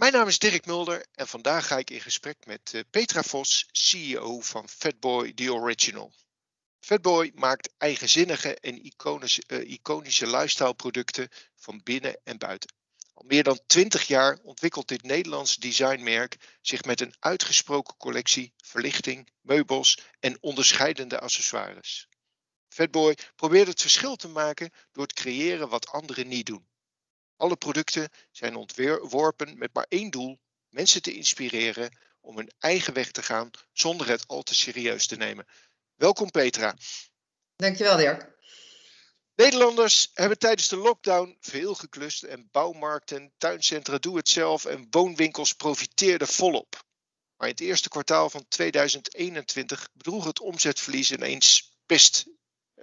Mijn naam is Dirk Mulder en vandaag ga ik in gesprek met uh, Petra Vos, CEO van Fatboy The Original. Fatboy maakt eigenzinnige en iconische, uh, iconische lifestyle producten van binnen en buiten. Al meer dan 20 jaar ontwikkelt dit Nederlands designmerk zich met een uitgesproken collectie verlichting, meubels en onderscheidende accessoires. Fatboy probeert het verschil te maken door te creëren wat anderen niet doen. Alle producten zijn ontworpen met maar één doel: mensen te inspireren om hun eigen weg te gaan zonder het al te serieus te nemen. Welkom Petra. Dankjewel Dirk. Nederlanders hebben tijdens de lockdown veel geklust en bouwmarkten, tuincentra, doe-het-zelf en woonwinkels profiteerden volop. Maar in het eerste kwartaal van 2021 bedroeg het omzetverlies ineens best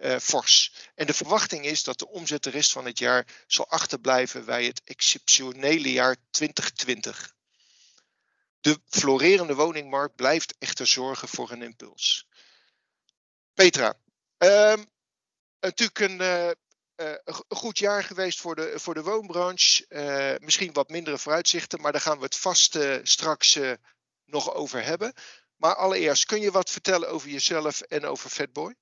uh. En de verwachting is dat de omzet de rest van het jaar zal achterblijven bij het exceptionele jaar 2020. De florerende woningmarkt blijft echter zorgen voor een impuls. Petra, uh, natuurlijk een, uh, een, goed jaar geweest voor de, voor de woonbranche. misschien wat mindere vooruitzichten, maar daar gaan we het vast straks nog over hebben. Maar allereerst, kun je wat vertellen over jezelf en over Fatboy?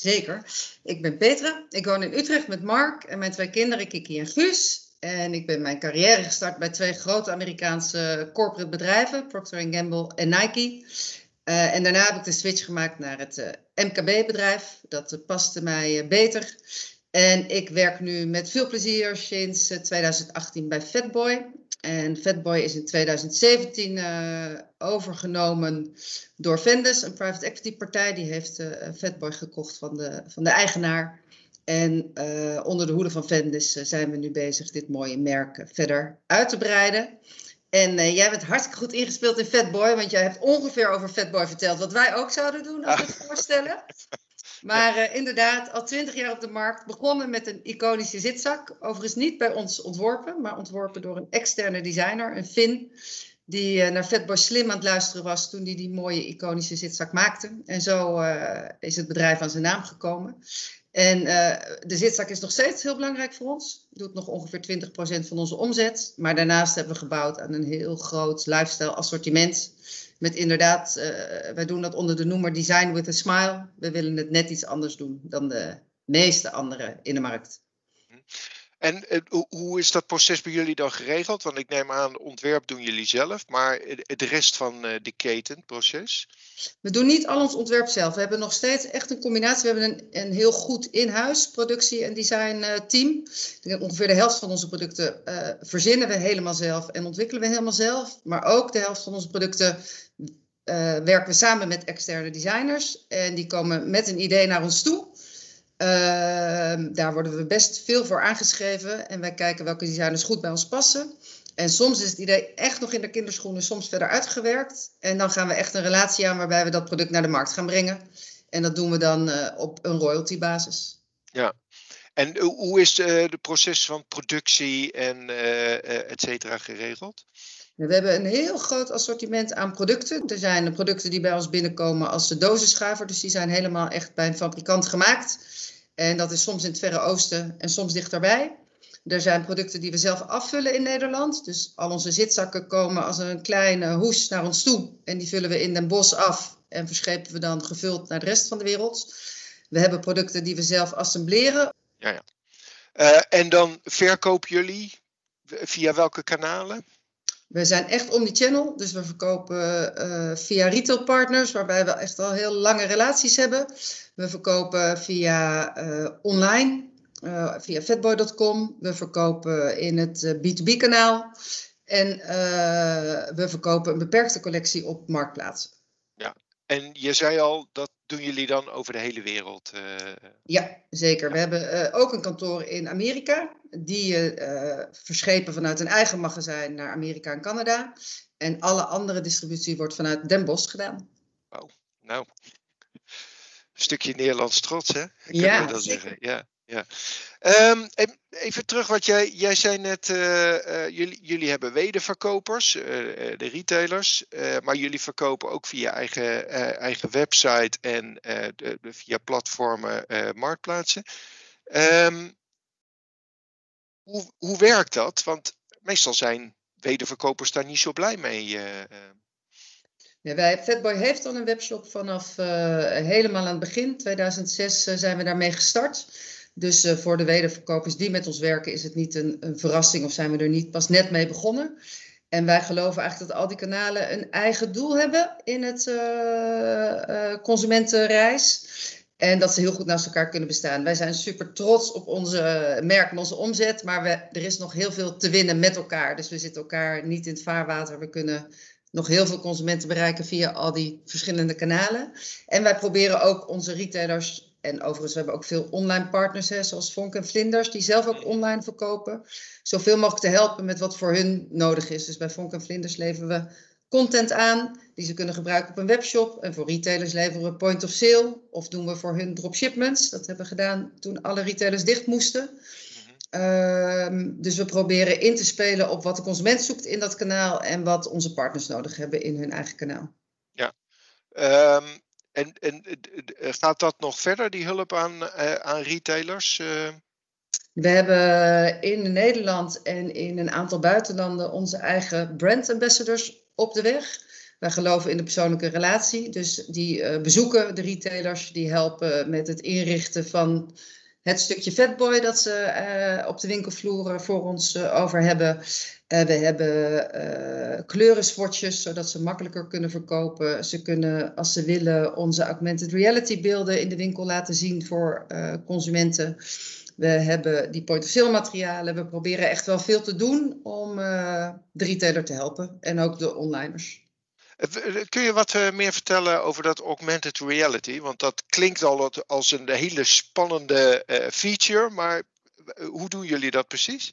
Zeker. Ik ben Petra. Ik woon in Utrecht met Mark en mijn twee kinderen, Kiki en Guus. En ik ben mijn carrière gestart bij twee grote Amerikaanse corporate bedrijven, Procter Gamble en Nike. Uh, en daarna heb ik de switch gemaakt naar het eh, MKB-bedrijf. Dat uh, paste mij beter. En ik werk nu met veel plezier sinds 2018 bij Fatboy. En Fatboy is in 2017 uh, eh, overgenomen door Vendes, een private equity partij. Die heeft uh, Fatboy gekocht van de, van de eigenaar. En uh, onder de hoede van Vendes zijn we nu bezig dit mooie merk verder uit te breiden. En jij bent hartstikke goed ingespeeld in Fatboy, want jij hebt ongeveer over Fatboy verteld wat wij ook zouden doen, als we het voorstellen. Maar uh, inderdaad, al twintig jaar op de markt. Begonnen met een iconische zitzak. Overigens niet bij ons ontworpen, maar ontworpen door een externe designer, een Fin. Die uh, naar Fatboy Slim aan het luisteren was toen hij die mooie iconische zitzak maakte. En zo uh, is het bedrijf aan zijn naam gekomen. En de zitzak is nog steeds heel belangrijk voor ons. Doet nog ongeveer 20% van onze omzet. Maar daarnaast hebben we gebouwd aan een heel groot lifestyle assortiment met inderdaad, uh, wij doen dat onder de noemer Design with a Smile. We willen het net iets anders doen dan de meeste anderen in de markt. En uh, hoe is dat proces bij jullie dan geregeld? Want ik neem aan, ontwerp doen jullie zelf, maar de rest van uh, de keten, proces? We doen niet al ons ontwerp zelf. We hebben nog steeds echt een combinatie. We hebben een, een heel goed in-huis productie- en design team. Ongeveer de helft van onze producten verzinnen we helemaal zelf en ontwikkelen we helemaal zelf. Maar ook de helft van onze producten werken we samen met externe designers. En die komen met een idee naar ons toe. Uh, daar worden we best veel voor aangeschreven. En wij kijken welke designers goed bij ons passen. En soms is het idee echt nog in de kinderschoenen, soms verder uitgewerkt. En dan gaan we echt een relatie aan waarbij we dat product naar de markt gaan brengen. En dat doen we dan uh, op een royalty-basis. Ja, en hoe is het proces van productie en uh, et cetera geregeld? We hebben een heel groot assortiment aan producten. Er zijn producten die bij ons binnenkomen als de dozenschuiver. Dus die zijn helemaal echt bij een fabrikant gemaakt. En dat is soms in het Verre Oosten en soms dichterbij. Er zijn producten die we zelf afvullen in Nederland. Dus al onze zitzakken komen als een kleine hoes naar ons toe. En die vullen we in Den Bosch af en verschepen we dan gevuld naar de rest van de wereld. We hebben producten die we zelf assembleren. Ja, ja. Uh, en dan verkopen jullie via welke kanalen? We zijn echt omnichannel, dus we verkopen uh, via retailpartners, waarbij we echt al heel lange relaties hebben. We verkopen via uh, online, uh, via fatboy.com. We verkopen in het B2B-kanaal. En we verkopen een beperkte collectie op Marktplaats. En je zei al, dat doen jullie dan over de hele wereld? Ja, zeker. We hebben ook een kantoor in Amerika die uh, verschepen vanuit een eigen magazijn naar Amerika en Canada. En alle andere distributie wordt vanuit Den Bosch gedaan. Wauw, nou. Een stukje Nederlands trots, hè? ja, dat zeggen. Ja, ja. Um, even terug wat jij, jij zei net, uh, uh, jullie, jullie hebben wederverkopers, uh, de retailers, maar jullie verkopen ook via eigen, eigen website en de, via platformen, marktplaatsen. Um, hoe, hoe werkt dat? Want meestal zijn wederverkopers daar niet zo blij mee. Ja, wij, Fatboy heeft al een webshop vanaf helemaal aan het begin. 2006 zijn we daarmee gestart. Dus voor de wederverkopers die met ons werken is het niet een, een verrassing of zijn we er niet pas net mee begonnen. En wij geloven eigenlijk dat al die kanalen een eigen doel hebben in het uh, consumentenreis. En dat ze heel goed naast elkaar kunnen bestaan. Wij zijn super trots op onze merk en onze omzet. Maar we, er is nog heel veel te winnen met elkaar. Dus we zitten elkaar niet in het vaarwater. We kunnen nog heel veel consumenten bereiken via al die verschillende kanalen. En wij proberen ook onze retailers en overigens, we hebben ook veel online partners, hè, zoals Vonk en Vlinders, die zelf ook online verkopen. Zoveel mogelijk te helpen met wat voor hun nodig is. Dus bij Vonk en Vlinders leveren we content aan die ze kunnen gebruiken op een webshop. En voor retailers leveren we point of sale of doen we voor hun dropshipments. Dat hebben we gedaan toen alle retailers dicht moesten. Ehm, dus we proberen in te spelen op wat de consument zoekt in dat kanaal en wat onze partners nodig hebben in hun eigen kanaal. Ja, um, en, en eh, gaat dat nog verder, die hulp aan, uh, aan retailers? We hebben in Nederland en in een aantal buitenlanden onze eigen brand ambassadors op de weg. Wij geloven in de persoonlijke relatie. Dus die bezoeken de retailers, die helpen met het inrichten van het stukje Fatboy dat ze uh, op de winkelvloeren voor ons uh, over hebben. Uh, we hebben kleurenswatches, zodat ze makkelijker kunnen verkopen. Ze kunnen, als ze willen, onze augmented reality beelden in de winkel laten zien voor consumenten. We hebben die point-of-sale materialen. We proberen echt wel veel te doen om de retailer te helpen en ook de onliners. Kun je wat eh, meer vertellen over dat augmented reality? Want dat klinkt al als een hele spannende eh, feature, maar eh, hoe doen jullie dat precies?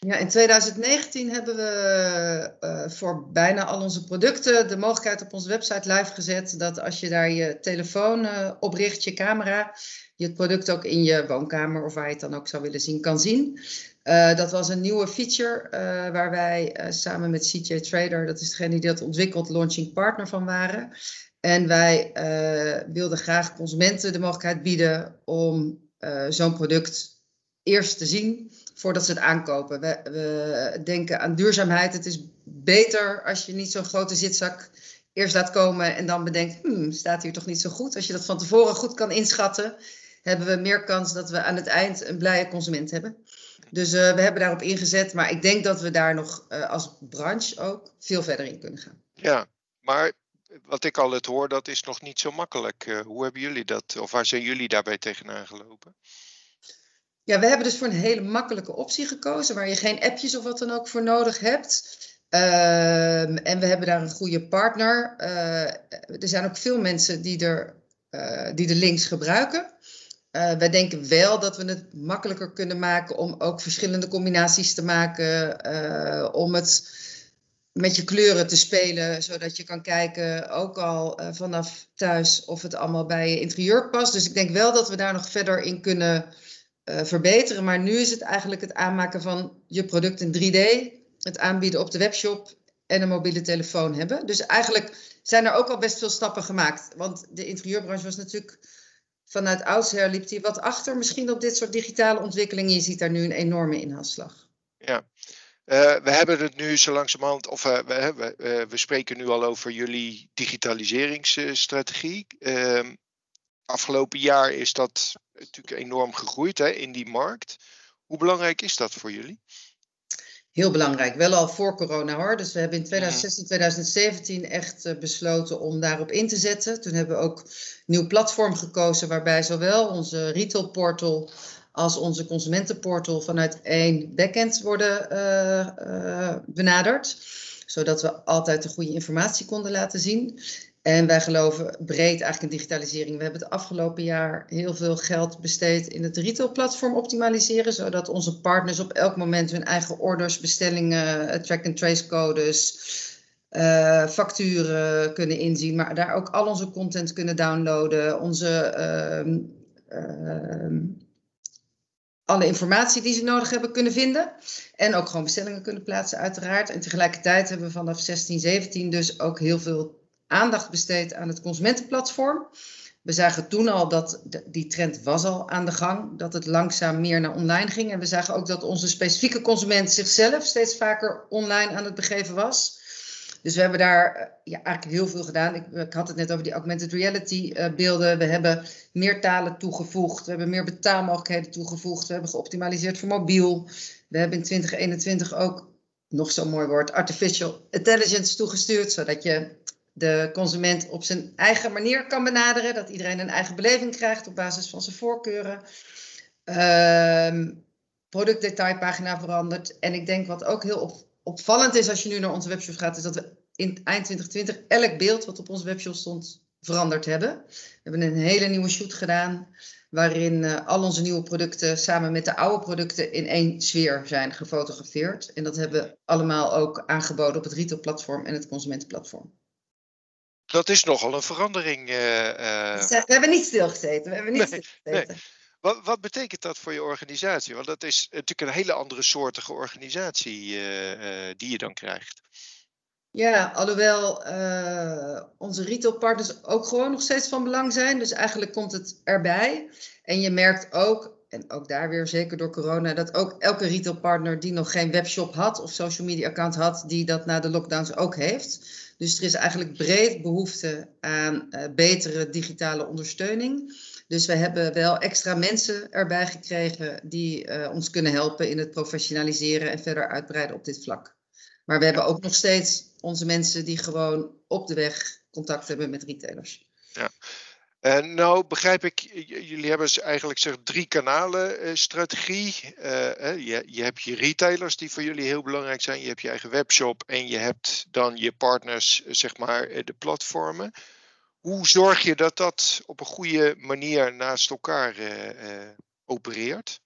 Ja, in 2019 hebben we voor bijna al onze producten de mogelijkheid op onze website live gezet dat als je daar je telefoon op richt, je camera, je het product ook in je woonkamer of waar je het dan ook zou willen zien, kan zien. Uh, dat was een nieuwe feature uh, waar wij uh, samen met CJ Trader, dat is degene die dat ontwikkelt, launching partner van waren. En wij wilden graag consumenten de mogelijkheid bieden om zo'n product eerst te zien voordat ze het aankopen. We, we, denken aan duurzaamheid. Het is beter als je niet zo'n grote zitzak eerst laat komen en dan bedenkt, hmm, staat hier toch niet zo goed. Als je dat van tevoren goed kan inschatten, hebben we meer kans dat we aan het eind een blije consument hebben. Dus uh, we hebben daarop ingezet, maar ik denk dat we daar nog uh, als branche ook veel verder in kunnen gaan. Ja, maar wat ik al het hoor, dat is nog niet zo makkelijk. Uh, hoe hebben jullie dat, of waar zijn jullie daarbij tegenaan gelopen? Ja, we hebben dus voor een hele makkelijke optie gekozen, waar je geen appjes of wat dan ook voor nodig hebt. Ehm, en we hebben daar een goede partner. er zijn ook veel mensen die, er, die de links gebruiken. Uh, wij denken wel dat we het makkelijker kunnen maken om ook verschillende combinaties te maken. Uh, om het met je kleuren te spelen, zodat je kan kijken, ook al uh, vanaf thuis, of het allemaal bij je interieur past. Dus ik denk wel dat we daar nog verder in kunnen verbeteren. Maar nu is het eigenlijk het aanmaken van je product in 3D, het aanbieden op de webshop en een mobiele telefoon hebben. Dus eigenlijk zijn er ook al best veel stappen gemaakt. Want de interieurbranche was natuurlijk vanuit oudsher liep hij wat achter misschien op dit soort digitale ontwikkelingen. Je ziet daar nu een enorme inhaalslag. Ja, uh, we hebben het nu zo langzamerhand, of uh, we, uh, we, spreken nu al over jullie digitaliseringsstrategie. Ehm, afgelopen jaar is dat natuurlijk enorm gegroeid hè, in die markt. Hoe belangrijk is dat voor jullie? Heel belangrijk. Wel al voor corona hoor. Dus we hebben in 2016, 2017 echt uh, besloten om daarop in te zetten. Toen hebben we ook een nieuw platform gekozen waarbij zowel onze retail portal als onze consumentenportal vanuit één backend worden uh, uh, benaderd. Zodat we altijd de goede informatie konden laten zien. En wij geloven breed eigenlijk in digitalisering. We hebben het afgelopen jaar heel veel geld besteed in het retailplatform optimaliseren, zodat onze partners op elk moment hun eigen orders, bestellingen, eh, track-and-trace codes, uh, facturen kunnen inzien, maar daar ook al onze content kunnen downloaden, onze uh, uh, alle informatie die ze nodig hebben kunnen vinden. En ook gewoon bestellingen kunnen plaatsen, uiteraard. En tegelijkertijd hebben we vanaf 16, 17 dus ook heel veel aandacht besteed aan het consumentenplatform. We zagen toen al dat die trend was al aan de gang, dat het langzaam meer naar online ging. En we zagen ook dat onze specifieke consument zichzelf steeds vaker online aan het begeven was. Dus we hebben daar eh, ja, eigenlijk heel veel gedaan. Ik, had het net over die augmented reality uh, beelden. We hebben meer talen toegevoegd. We hebben meer betaalmogelijkheden toegevoegd. We hebben geoptimaliseerd voor mobiel. We hebben in 2021 ook, nog zo'n mooi woord, artificial intelligence toegestuurd. Zodat je de consument op zijn eigen manier kan benaderen. Dat iedereen een eigen beleving krijgt op basis van zijn voorkeuren. Uh, productdetailpagina veranderd. En ik denk wat ook heel op, opvallend is als je nu naar onze webshop gaat, is dat we in eind 2020 elk beeld wat op onze webshop stond veranderd hebben. We hebben een hele nieuwe shoot gedaan waarin uh, al onze nieuwe producten samen met de oude producten in één sfeer zijn gefotografeerd. En dat hebben we allemaal ook aangeboden op het retailplatform en het consumentenplatform. Dat is nogal een verandering. Uh, uh... We hebben niet stilgezeten. We hebben niet nee, stilgezeten. Nee. Wat, wat, betekent dat voor je organisatie? Want dat is natuurlijk een hele andere soortige organisatie uh, uh, die je dan krijgt. Ja, alhoewel uh, onze retailpartners ook gewoon nog steeds van belang zijn. Dus eigenlijk komt het erbij. En je merkt ook, en ook daar weer zeker door corona, dat ook elke retailpartner die nog geen webshop had of social media account had, die dat na de lockdowns ook heeft. Dus er is eigenlijk breed behoefte aan betere digitale ondersteuning. Dus we hebben wel extra mensen erbij gekregen die uh, ons kunnen helpen in het professionaliseren en verder uitbreiden op dit vlak. Maar we hebben ook nog steeds onze mensen die gewoon op de weg contact hebben met retailers. En nou begrijp ik, jullie hebben eigenlijk zeg drie kanalen uh, strategie. Uh, je, je hebt je retailers die voor jullie heel belangrijk zijn. Je hebt je eigen webshop en je hebt dan je partners, zeg maar, de platformen. Hoe zorg je dat dat op een goede manier naast elkaar uh, opereert?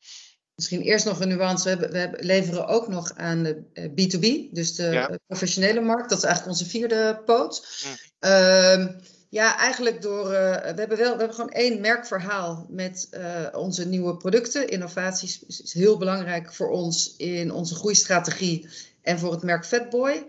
Misschien eerst nog een nuance. We, hebben, we hebben, leveren ook nog aan de B2B, dus de ja. professionele markt. Dat is eigenlijk onze vierde poot. Hm. Ja, eigenlijk door. Uh, we, hebben wel, we hebben gewoon één merkverhaal met uh, onze nieuwe producten. Innovaties is, heel belangrijk voor ons in onze groeistrategie en voor het merk Fatboy.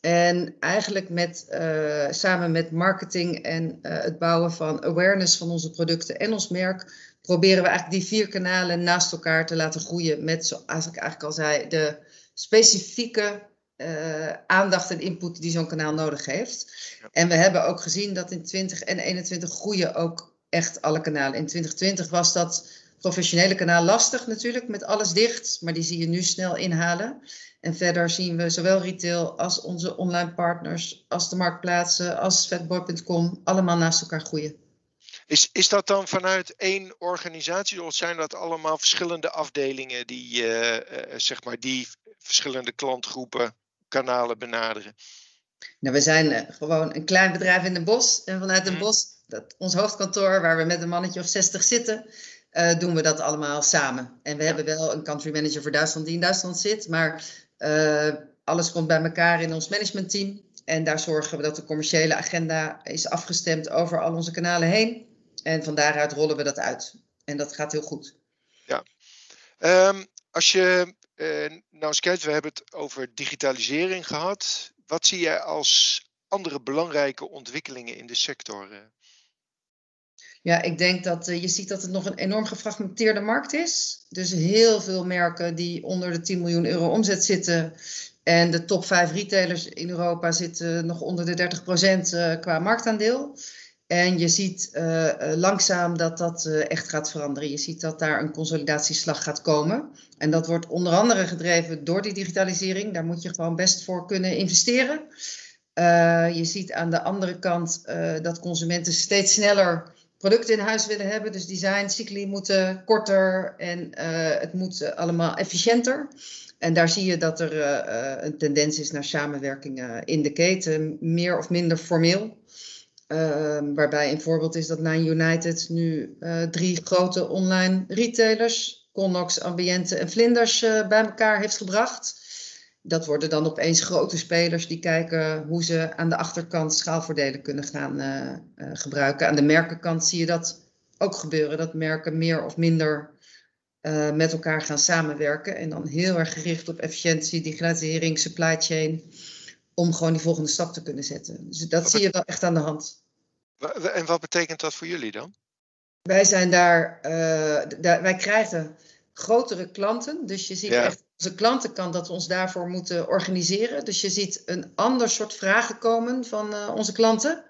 En eigenlijk met, uh, samen met marketing en het bouwen van awareness van onze producten en ons merk, proberen we eigenlijk die vier kanalen naast elkaar te laten groeien met, zoals ik eigenlijk al zei, de specifieke uh, aandacht en input die zo'n kanaal nodig heeft. Ja. En we hebben ook gezien dat in 20 en 21 groeien ook echt alle kanalen. In 2020 was dat professionele kanaal lastig natuurlijk, met alles dicht, maar die zie je nu snel inhalen. En verder zien we zowel retail als onze online partners, als de marktplaatsen, als fatboy.com, allemaal naast elkaar groeien. Is, is dat dan vanuit één organisatie of zijn dat allemaal verschillende afdelingen die, uh, uh, zeg maar die verschillende klantgroepen, kanalen benaderen? Nou, we zijn uh, gewoon een klein bedrijf in Den Bosch. En vanuit Den mm. Bosch, dat, ons hoofdkantoor, waar we met een mannetje of 60 zitten, uh, doen we dat allemaal samen. En we ja. hebben wel een country manager voor Duitsland die in Duitsland zit. Maar uh, alles komt bij elkaar in ons managementteam. En daar zorgen we dat de commerciële agenda is afgestemd over al onze kanalen heen. En van daaruit rollen we dat uit. En dat gaat heel goed. Ja. Um, als je nou eens kijkt, we hebben het over digitalisering gehad. Wat zie jij als andere belangrijke ontwikkelingen in de sector? Ja, ik denk dat uh, je ziet dat het nog een enorm gefragmenteerde markt is. Dus heel veel merken die onder de 10 miljoen euro omzet zitten. En de top 5 retailers in Europa zitten nog onder de 30 procent uh, qua marktaandeel. En je ziet uh, langzaam dat dat echt gaat veranderen. Je ziet dat daar een consolidatieslag gaat komen. En dat wordt onder andere gedreven door die digitalisering. Daar moet je gewoon best voor kunnen investeren. je ziet aan de andere kant dat consumenten steeds sneller producten in huis willen hebben. Dus designcycli moeten korter en het moet allemaal efficiënter. En daar zie je dat er een tendens is naar samenwerking in de keten, meer of minder formeel. Ehm, waarbij een voorbeeld is dat Nine United nu drie grote online retailers, Connox, Ambiente en Vlinders, bij elkaar heeft gebracht dat worden dan opeens grote spelers die kijken hoe ze aan de achterkant schaalvoordelen kunnen gaan uh, gebruiken. Aan de merkenkant zie je dat ook gebeuren, dat merken meer of minder met elkaar gaan samenwerken. En dan heel erg gericht op efficiëntie, digitalisering, supply chain, om gewoon die volgende stap te kunnen zetten. Dus dat zie je wel echt aan de hand. En wat betekent dat voor jullie dan? Wij zijn daar, uh, wij krijgen grotere klanten. Dus je ziet echt, onze klantenkant dat we ons daarvoor moeten organiseren. Dus je ziet een ander soort vragen komen van uh, onze klanten.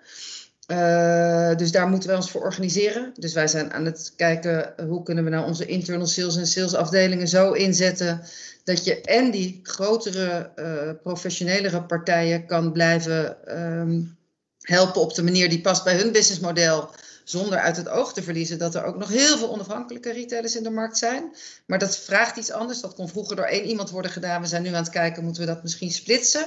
Uh, dus daar moeten wij ons voor organiseren. Dus wij zijn aan het kijken hoe kunnen we nou onze internal sales en salesafdelingen zo inzetten dat je en die grotere, professionelere partijen kan blijven um, helpen op de manier die past bij hun businessmodel. Zonder uit het oog te verliezen dat er ook nog heel veel onafhankelijke retailers in de markt zijn. Maar dat vraagt iets anders. Dat kon vroeger door één iemand worden gedaan. We zijn nu aan het kijken, moeten we dat misschien splitsen?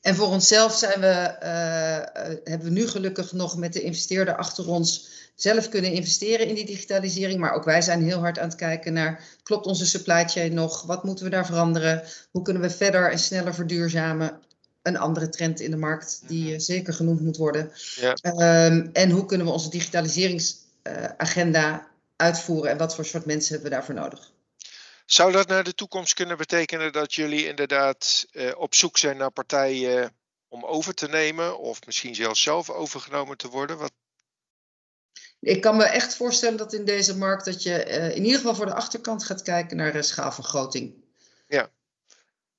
En voor onszelf zijn we, uh, hebben we nu gelukkig nog met de investeerder achter ons zelf kunnen investeren in die digitalisering. Maar ook wij zijn heel hard aan het kijken naar, klopt onze supply chain nog? Wat moeten we daar veranderen? Hoe kunnen we verder en sneller verduurzamen? Een andere trend in de markt die mhm. zeker genoemd moet worden. Ja. Um, en hoe kunnen we onze digitaliseringsagenda uitvoeren en wat voor soort mensen hebben we daarvoor nodig? Zou dat naar de toekomst kunnen betekenen dat jullie inderdaad uh, op zoek zijn naar partijen om over te nemen of misschien zelfs zelf overgenomen te worden? Wat... Ik kan me echt voorstellen dat in deze markt dat je uh, in ieder geval voor de achterkant gaat kijken naar schaalvergroting. Ja.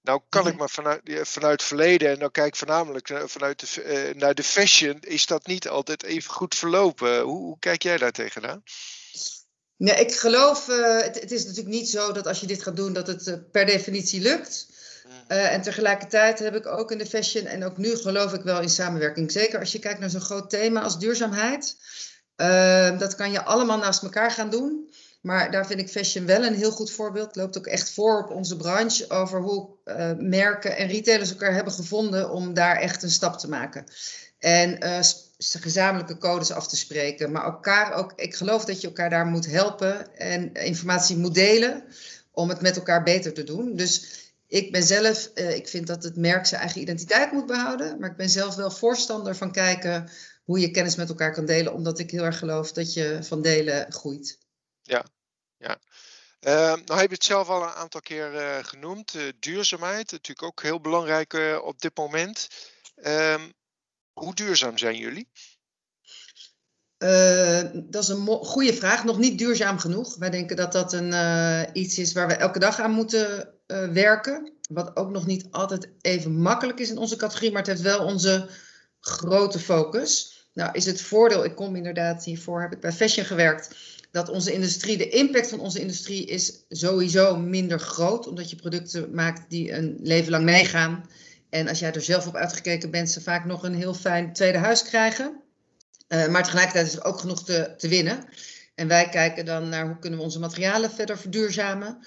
Nou kan ik maar vanuit, vanuit het verleden, en dan kijk ik voornamelijk vanuit de, naar de fashion, is dat niet altijd even goed verlopen. Hoe, hoe kijk jij daar tegenaan? Nee, ik geloof, uh, het, het, is natuurlijk niet zo dat als je dit gaat doen, dat het uh, per definitie lukt. Uh, en tegelijkertijd heb ik ook in de fashion en ook nu geloof ik wel in samenwerking. Zeker als je kijkt naar zo'n groot thema als duurzaamheid. dat kan je allemaal naast elkaar gaan doen. Maar daar vind ik fashion wel een heel goed voorbeeld. Loopt ook echt voor op onze branche over hoe merken en retailers elkaar hebben gevonden om daar echt een stap te maken. En uh, gezamenlijke codes af te spreken. Maar elkaar ook, ik geloof dat je elkaar daar moet helpen en informatie moet delen om het met elkaar beter te doen. Dus ik ben zelf, uh, ik vind dat het merk zijn eigen identiteit moet behouden. Maar ik ben zelf wel voorstander van kijken hoe je kennis met elkaar kan delen. Omdat ik heel erg geloof dat je van delen groeit. Ja, ja. Uh, nou heb je het zelf al een aantal keer uh, genoemd. duurzaamheid, natuurlijk ook heel belangrijk op dit moment. Ehm, hoe duurzaam zijn jullie? Dat is een goede vraag. Nog niet duurzaam genoeg. Wij denken dat dat een, iets is waar we elke dag aan moeten werken. Wat ook nog niet altijd even makkelijk is in onze categorie, maar het heeft wel onze grote focus. Nou, is het voordeel, ik kom inderdaad hiervoor, heb ik bij Fashion gewerkt, dat onze industrie, de impact van onze industrie is sowieso minder groot, omdat je producten maakt die een leven lang meegaan. En als jij er zelf op uitgekeken bent, ze vaak nog een heel fijn tweede huis krijgen. Uh, maar tegelijkertijd is er ook genoeg te, te winnen. En wij kijken dan naar hoe kunnen we onze materialen verder verduurzamen.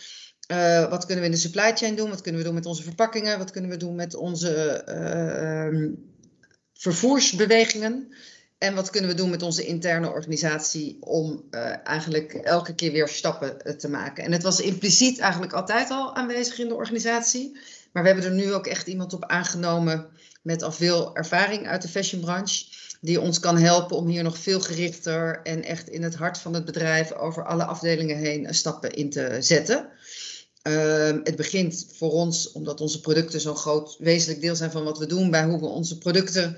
Uh, wat kunnen we in de supply chain doen? Wat kunnen we doen met onze verpakkingen? Wat kunnen we doen met onze uh, vervoersbewegingen? En wat kunnen we doen met onze interne organisatie om eigenlijk elke keer weer stappen te maken? En het was impliciet eigenlijk altijd al aanwezig in de organisatie. Maar we hebben er nu ook echt iemand op aangenomen met al veel ervaring uit de fashionbranche. Die ons kan helpen om hier nog veel gerichter en echt in het hart van het bedrijf over alle afdelingen heen stappen in te zetten. Uh, het begint voor ons, omdat onze producten zo'n groot wezenlijk deel zijn van wat we doen, bij hoe we onze producten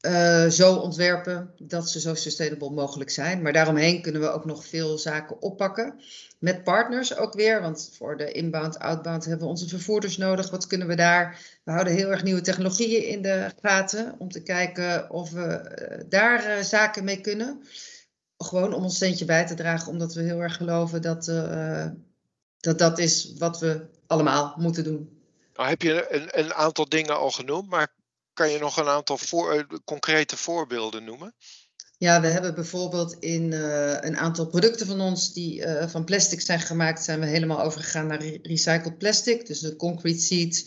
uh, zo ontwerpen dat ze zo sustainable mogelijk zijn. Maar daaromheen kunnen we ook nog veel zaken oppakken. Met partners ook weer, want voor de inbound, outbound hebben we onze vervoerders nodig. Wat kunnen we daar? We houden heel erg nieuwe technologieën in de gaten om te kijken of we uh, daar uh, zaken mee kunnen. Gewoon om ons steentje bij te dragen, omdat we heel erg geloven dat dat, dat is wat we allemaal moeten doen. Nou heb je een, een aantal dingen al genoemd, maar kan je nog een aantal voor, eh, concrete voorbeelden noemen? Ja, we hebben bijvoorbeeld in uh, een aantal producten van ons die uh, van plastic zijn gemaakt, zijn we helemaal overgegaan naar re recycled plastic. Dus de concrete seat,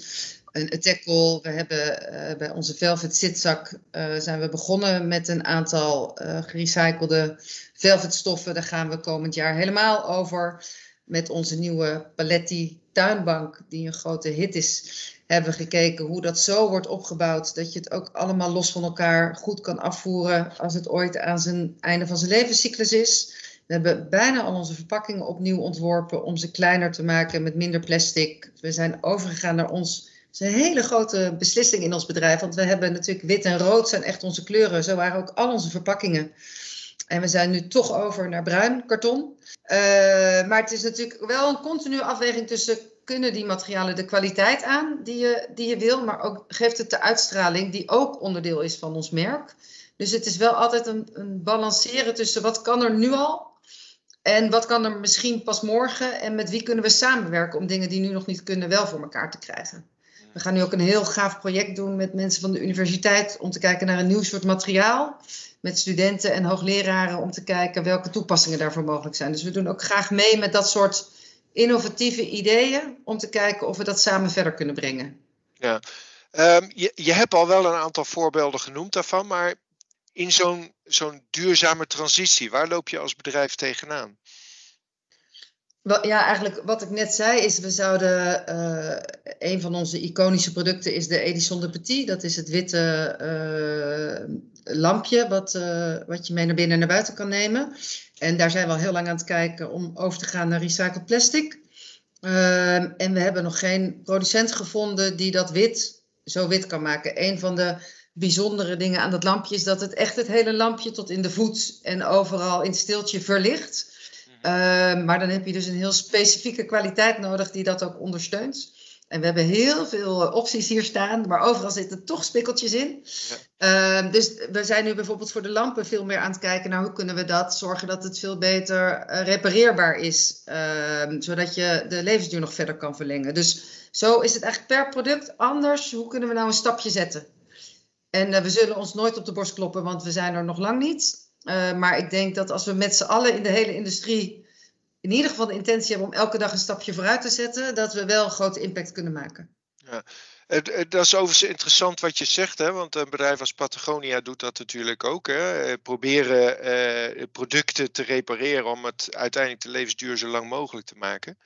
een tackle. We hebben bij onze velvet zitzak zijn we begonnen met een aantal gerecyclede velvetstoffen. Daar gaan we komend jaar helemaal over met onze nieuwe Paletti tuinbank, die een grote hit is hebben gekeken hoe dat zo wordt opgebouwd. Dat je het ook allemaal los van elkaar goed kan afvoeren als het ooit aan zijn einde van zijn levenscyclus is. We hebben bijna al onze verpakkingen opnieuw ontworpen om ze kleiner te maken met minder plastic. We zijn overgegaan naar ons is een hele grote beslissing in ons bedrijf. Want we hebben natuurlijk wit en rood zijn echt onze kleuren. Zo waren ook al onze verpakkingen. En we zijn nu toch over naar bruin karton. Uh, maar het is natuurlijk wel een continue afweging tussen kunnen die materialen de kwaliteit aan die je, die je wil, maar ook geeft het de uitstraling die ook onderdeel is van ons merk. Dus het is wel altijd een, een balanceren tussen wat kan er nu al en wat kan er misschien pas morgen en met wie kunnen we samenwerken om dingen die nu nog niet kunnen wel voor elkaar te krijgen. We gaan nu ook een heel gaaf project doen met mensen van de universiteit om te kijken naar een nieuw soort materiaal. Met studenten en hoogleraren om te kijken welke toepassingen daarvoor mogelijk zijn. Dus we doen ook graag mee met dat soort innovatieve ideeën om te kijken of we dat samen verder kunnen brengen. Ja, um, je, je hebt al wel een aantal voorbeelden genoemd daarvan, maar in zo'n zo'n duurzame transitie, waar loop je als bedrijf tegenaan? Ja, eigenlijk wat ik net zei is, we zouden, uh, een van onze iconische producten is de Edison de Petit. Dat is het witte uh, lampje wat, uh, wat je mee naar binnen en naar buiten kan nemen. En daar zijn we al heel lang aan het kijken om over te gaan naar recycled plastic. Ehm, en we hebben nog geen producent gevonden die dat wit zo wit kan maken. Een van de bijzondere dingen aan dat lampje is dat het echt het hele lampje tot in de voet en overal in het stiltje verlicht. Uh, maar dan heb je dus een heel specifieke kwaliteit nodig die dat ook ondersteunt. En we hebben heel veel opties hier staan, maar overal zitten toch spikkeltjes in. Ja. Uh, dus we zijn nu bijvoorbeeld voor de lampen veel meer aan het kijken naar hoe kunnen we dat zorgen dat het veel beter uh, repareerbaar is, ehm, zodat je de levensduur nog verder kan verlengen. Dus zo is het eigenlijk per product anders. Hoe kunnen we nou een stapje zetten? En eh, we zullen ons nooit op de borst kloppen, want we zijn er nog lang niet. Uh, maar ik denk dat als we met z'n allen in de hele industrie in ieder geval de intentie hebben om elke dag een stapje vooruit te zetten, dat we wel een grote impact kunnen maken. Ja. Dat is overigens interessant wat je zegt, hè? want een bedrijf als Patagonia doet dat natuurlijk ook. Hè? Eh, proberen eh, producten te repareren om het uiteindelijk de levensduur zo lang mogelijk te maken.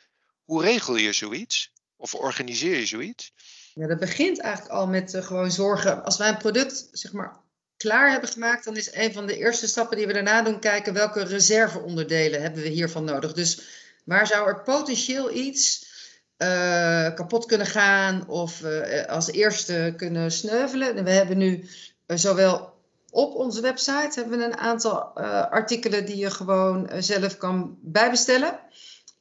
Hoe regel je zoiets? Of organiseer je zoiets? Ja, dat begint eigenlijk al met uh, gewoon zorgen. Als wij een product zeg maar, klaar hebben gemaakt, dan is een van de eerste stappen die we daarna doen kijken welke reserveonderdelen hebben we hiervan nodig. Dus waar zou er potentieel iets uh, kapot kunnen gaan of uh, als eerste kunnen sneuvelen? En we hebben nu zowel op onze website hebben we een aantal artikelen die je gewoon zelf kan bijbestellen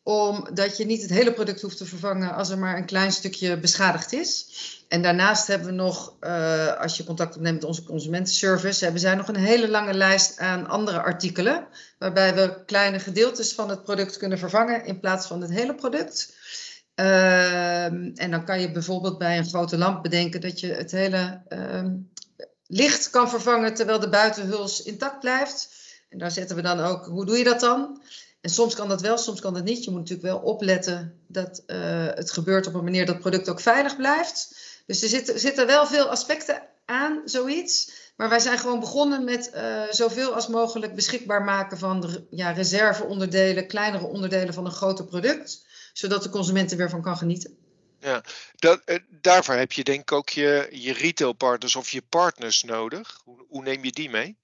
omdat je niet het hele product hoeft te vervangen als er maar een klein stukje beschadigd is. En daarnaast hebben we nog, uh, als je contact opneemt met onze consumentenservice, hebben zij nog een hele lange lijst aan andere artikelen. Waarbij we kleine gedeeltes van het product kunnen vervangen in plaats van het hele product. Uh, en dan kan je bijvoorbeeld bij een grote lamp bedenken dat je het hele uh, licht kan vervangen terwijl de buitenhuls intact blijft. En daar zetten we dan ook, hoe doe je dat dan? En soms kan dat wel, soms kan dat niet. Je moet natuurlijk wel opletten dat uh, het gebeurt op een manier dat het product ook veilig blijft. Dus er zitten, zitten wel veel aspecten aan, zoiets. Maar wij zijn gewoon begonnen met uh, zoveel als mogelijk beschikbaar maken van ja, reserveonderdelen, kleinere onderdelen van een groter product. Zodat de consument er weer van kan genieten. Ja, dat, uh, daarvoor heb je denk ik ook je, je retailpartners of je partners nodig. Hoe, hoe neem je die mee?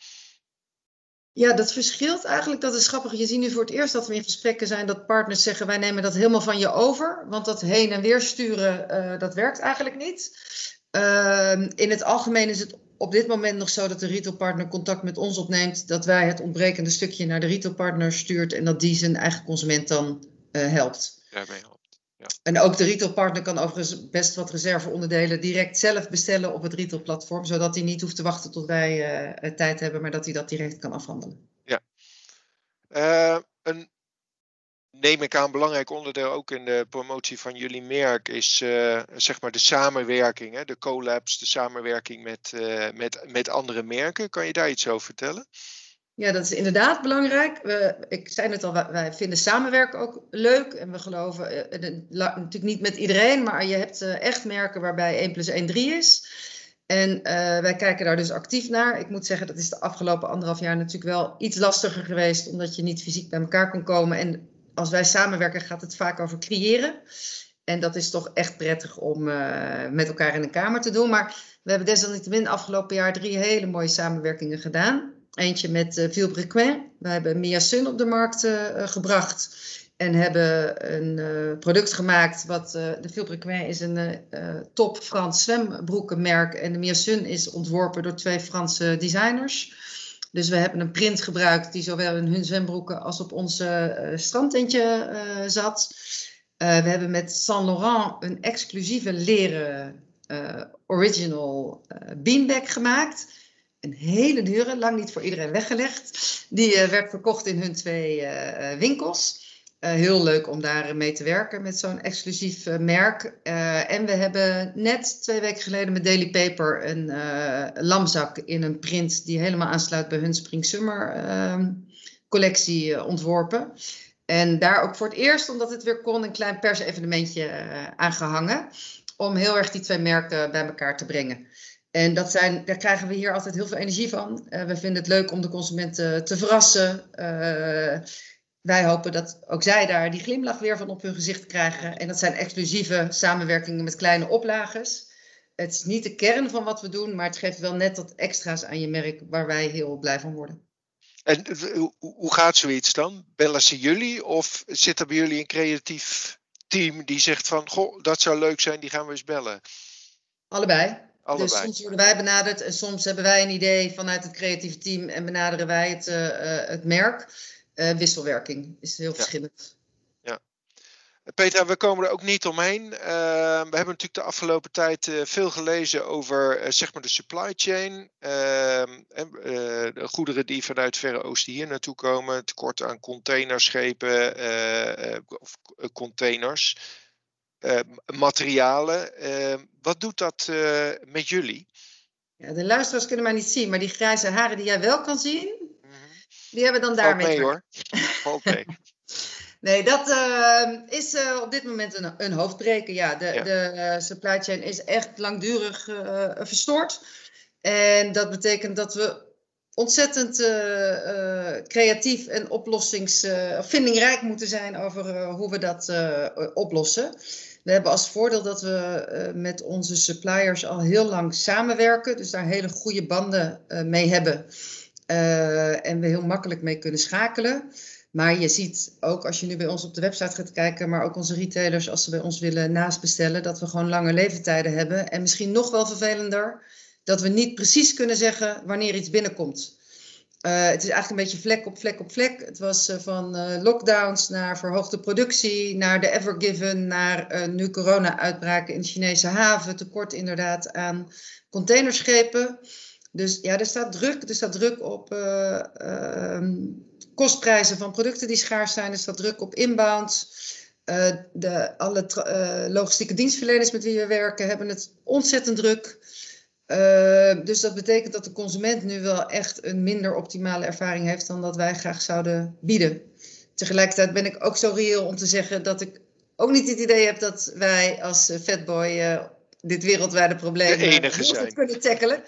Ja, dat verschilt eigenlijk. Dat is grappig. Je ziet nu voor het eerst dat we in gesprekken zijn dat partners zeggen: wij nemen dat helemaal van je over. Want dat heen en weer sturen, uh, dat werkt eigenlijk niet. Uh, in het algemeen is het op dit moment nog zo dat de retailpartner contact met ons opneemt. Dat wij het ontbrekende stukje naar de retailpartner stuurt en dat die zijn eigen consument dan uh, helpt. Ja, helpt. En ook de retailpartner kan overigens best wat reserveonderdelen direct zelf bestellen op het retailplatform, zodat hij niet hoeft te wachten tot wij uh, tijd hebben, maar dat hij dat direct kan afhandelen. Ja. Uh, een, neem ik aan, belangrijk onderdeel ook in de promotie van jullie merk is uh, zeg maar de samenwerking, hè, de collabs, de samenwerking met, met, met andere merken. Kan je daar iets over vertellen? Ja, dat is inderdaad belangrijk. We, ik zei het al, wij vinden samenwerken ook leuk. En we geloven, uh, natuurlijk niet met iedereen, maar je hebt uh, echt merken waarbij 1 plus 1 3 is. En uh, wij kijken daar dus actief naar. Ik moet zeggen, dat is de afgelopen anderhalf jaar natuurlijk wel iets lastiger geweest, omdat je niet fysiek bij elkaar kon komen. En als wij samenwerken, gaat het vaak over creëren. En dat is toch echt prettig om met elkaar in een kamer te doen. Maar we hebben desalniettemin afgelopen jaar drie hele mooie samenwerkingen gedaan. Eentje met uh, Vilbrequin. We hebben Mia Sun op de markt uh, gebracht. En hebben een product gemaakt wat de Filbrequin is een top Frans zwembroekenmerk. En de Miasun is ontworpen door twee Franse designers. Dus we hebben een print gebruikt die zowel in hun zwembroeken als op onze strandtentje zat. We hebben met Saint Laurent een exclusieve leren original beanbag gemaakt. Een hele dure, lang niet voor iedereen weggelegd. Die werd verkocht in hun twee winkels. Uh, heel leuk om daar mee te werken met zo'n exclusief merk. En we hebben net twee weken geleden met Daily Paper een lamzak in een print die helemaal aansluit bij hun Spring Summer ehm, collectie ontworpen. En daar ook voor het eerst, omdat het weer kon, een klein persevenementje aangehangen. Om heel erg die twee merken bij elkaar te brengen. En dat zijn, daar krijgen we hier altijd heel veel energie van. we vinden het leuk om de consumenten te verrassen wij hopen dat ook zij daar die glimlach weer van op hun gezicht krijgen. En dat zijn exclusieve samenwerkingen met kleine oplages. Het is niet de kern van wat we doen, maar het geeft wel net dat extra's aan je merk waar wij heel blij van worden. En hoe gaat zoiets dan? Bellen ze jullie of zit er bij jullie een creatief team die zegt van, goh, dat zou leuk zijn, die gaan we eens bellen? Allebei. Allebei. Dus soms worden wij benaderd en soms hebben wij een idee vanuit het creatieve team en benaderen wij het, uh, het merk. Uh, wisselwerking is heel verschillend. Ja. Peter, we komen er ook niet omheen. Uh, we hebben natuurlijk de afgelopen tijd veel gelezen over zeg maar de supply chain. Ehm, de goederen die vanuit Verre Oosten hier naartoe komen. Tekort aan containerschepen of containers. Materialen. Ehm, wat doet dat met jullie? Ja, de luisteraars kunnen mij niet zien, maar die grijze haren die jij wel kan zien, die hebben dan daarmee. mee hoor. Mee. nee, dat uh, is uh, op dit moment een, een hoofdbreken. Ja, de, ja. de uh, supply chain is echt langdurig verstoord. En dat betekent dat we ontzettend creatief en oplossingsvindingrijk moeten zijn over hoe we dat oplossen. We hebben als voordeel dat we met onze suppliers al heel lang samenwerken, dus daar hele goede banden mee hebben. En we heel makkelijk mee kunnen schakelen. Maar je ziet ook als je nu bij ons op de website gaat kijken, maar ook onze retailers, als ze bij ons willen naastbestellen, dat we gewoon lange leeftijden hebben. En misschien nog wel vervelender, dat we niet precies kunnen zeggen wanneer iets binnenkomt. Uh, het is eigenlijk een beetje vlek op vlek op vlek. Het was uh, van uh, lockdowns naar verhoogde productie, naar de Evergiven, naar nu corona-uitbraken in de Chinese haven, tekort inderdaad aan containerschepen. Dus ja, er staat druk, er staat druk op uh, kostprijzen van producten die schaars zijn. Er staat druk op inbound. De, alle logistieke dienstverleners met wie we werken hebben het ontzettend druk. Dus dat betekent dat de consument nu wel echt een minder optimale ervaring heeft dan dat wij graag zouden bieden. Tegelijkertijd ben ik ook zo reëel om te zeggen dat ik ook niet het idee heb dat wij als Fatboy dit wereldwijde probleem de enige zijn. kunnen tackelen.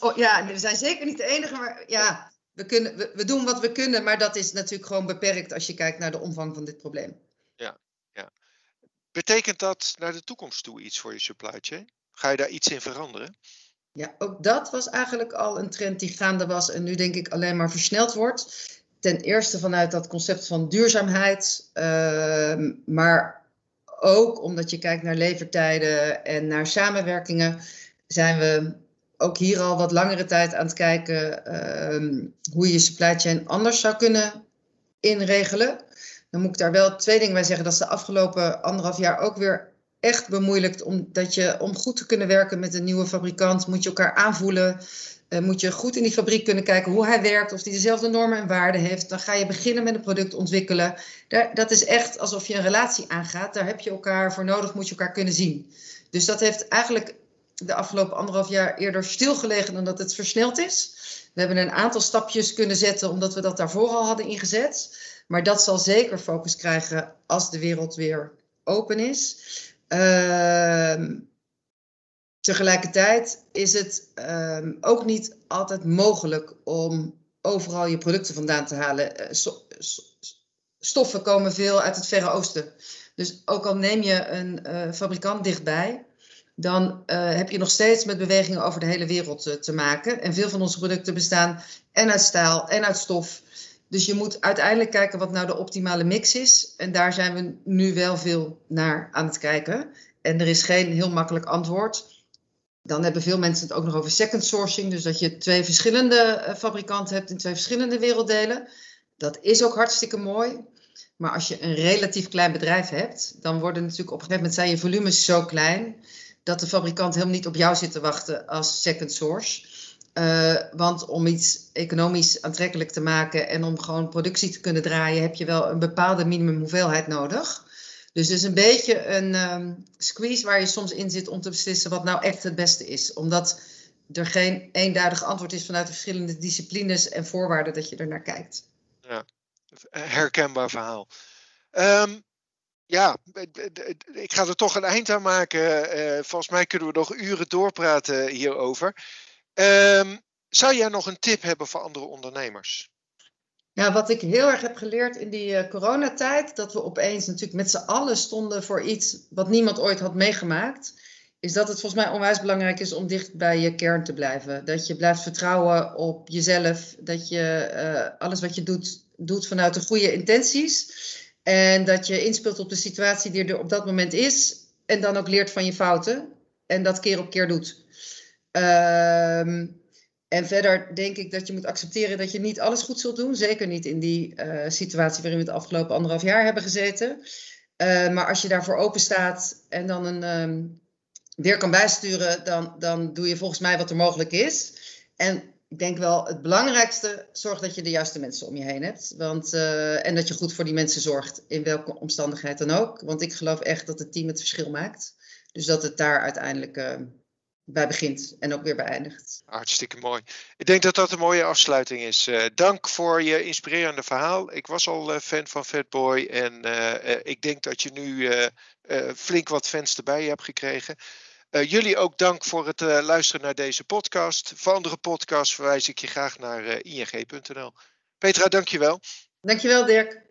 Oh, ja, we zijn zeker niet de enige, maar ja, we, kunnen, we, we, doen wat we kunnen, maar dat is natuurlijk gewoon beperkt als je kijkt naar de omvang van dit probleem. Ja, ja. Betekent dat naar de toekomst toe iets voor je supply chain? Ga je daar iets in veranderen? Ja, ook dat was eigenlijk al een trend die gaande was en nu denk ik alleen maar versneld wordt. Ten eerste vanuit dat concept van duurzaamheid, uh, maar ook omdat je kijkt naar levertijden en naar samenwerkingen, zijn we ook hier al wat langere tijd aan het kijken uh, hoe je je supply chain anders zou kunnen inregelen. Dan moet ik daar wel twee dingen bij zeggen. Dat is de afgelopen anderhalf jaar ook weer echt bemoeilijkt. Omdat je, om goed te kunnen werken met een nieuwe fabrikant, moet je elkaar aanvoelen. Uh, moet je goed in die fabriek kunnen kijken hoe hij werkt, of hij dezelfde normen en waarden heeft. Dan ga je beginnen met een product ontwikkelen. Daar, dat is echt alsof je een relatie aangaat. Daar heb je elkaar voor nodig, moet je elkaar kunnen zien. Dus dat heeft eigenlijk de afgelopen anderhalf jaar eerder stilgelegen dan dat het versneld is. We hebben een aantal stapjes kunnen zetten omdat we dat daarvoor al hadden ingezet. Maar dat zal zeker focus krijgen als de wereld weer open is. Uh, tegelijkertijd is het uh, ook niet altijd mogelijk om overal je producten vandaan te halen. Uh, stoffen komen veel uit het Verre Oosten. Dus ook al neem je een uh, fabrikant dichtbij, dan uh, heb je nog steeds met bewegingen over de hele wereld te maken. En veel van onze producten bestaan en uit staal en uit stof. Dus je moet uiteindelijk kijken wat nou de optimale mix is. En daar zijn we nu wel veel naar aan het kijken. En er is geen heel makkelijk antwoord. Dan hebben veel mensen het ook nog over second sourcing. Dus dat je twee verschillende eh, fabrikanten hebt in twee verschillende werelddelen. Dat is ook hartstikke mooi. Maar als je een relatief klein bedrijf hebt, dan worden natuurlijk op een gegeven moment zijn je volumes zo klein dat de fabrikant helemaal niet op jou zit te wachten als second source. Uh, want om iets economisch aantrekkelijk te maken en om gewoon productie te kunnen draaien, heb je wel een bepaalde minimum hoeveelheid nodig. Dus het is een beetje een um, squeeze waar je soms in zit om te beslissen wat nou echt het beste is. Omdat er geen eenduidig antwoord is vanuit de verschillende disciplines en voorwaarden dat je er naar kijkt. Ja, herkenbaar verhaal. Um, ja, ik ga er toch een eind aan maken. Uh, volgens mij kunnen we nog uren doorpraten hierover. Um, zou jij nog een tip hebben voor andere ondernemers? Ja, wat ik heel erg heb geleerd in die uh, coronatijd, dat we opeens natuurlijk met z'n allen stonden voor iets wat niemand ooit had meegemaakt, is dat het volgens mij onwijs belangrijk is om dicht bij je kern te blijven. Dat je blijft vertrouwen op jezelf, dat je uh, alles wat je doet, doet vanuit de goede intenties. En dat je inspeelt op de situatie die er op dat moment is. En dan ook leert van je fouten. En dat keer op keer doet. Um, en verder denk ik dat je moet accepteren dat je niet alles goed zult doen. Zeker niet in die uh, situatie waarin we het afgelopen anderhalf jaar hebben gezeten. Uh, maar als je daarvoor open staat en dan een, um, weer kan bijsturen, dan, dan doe je volgens mij wat er mogelijk is. En ik denk wel het belangrijkste, zorg dat je de juiste mensen om je heen hebt. Want, uh, en dat je goed voor die mensen zorgt, in welke omstandigheid dan ook. Want ik geloof echt dat het team het verschil maakt. Dus dat het daar uiteindelijk uh, bij begint en ook weer beëindigt. Hartstikke mooi. Ik denk dat dat een mooie afsluiting is. Uh, dank voor je inspirerende verhaal. Ik was al fan van Fatboy en ik denk dat je nu flink wat fans erbij hebt gekregen. Jullie ook dank voor het luisteren naar deze podcast. Voor andere podcasts verwijs ik je graag naar ing.nl. Petra, dankjewel. Dankjewel, Dirk.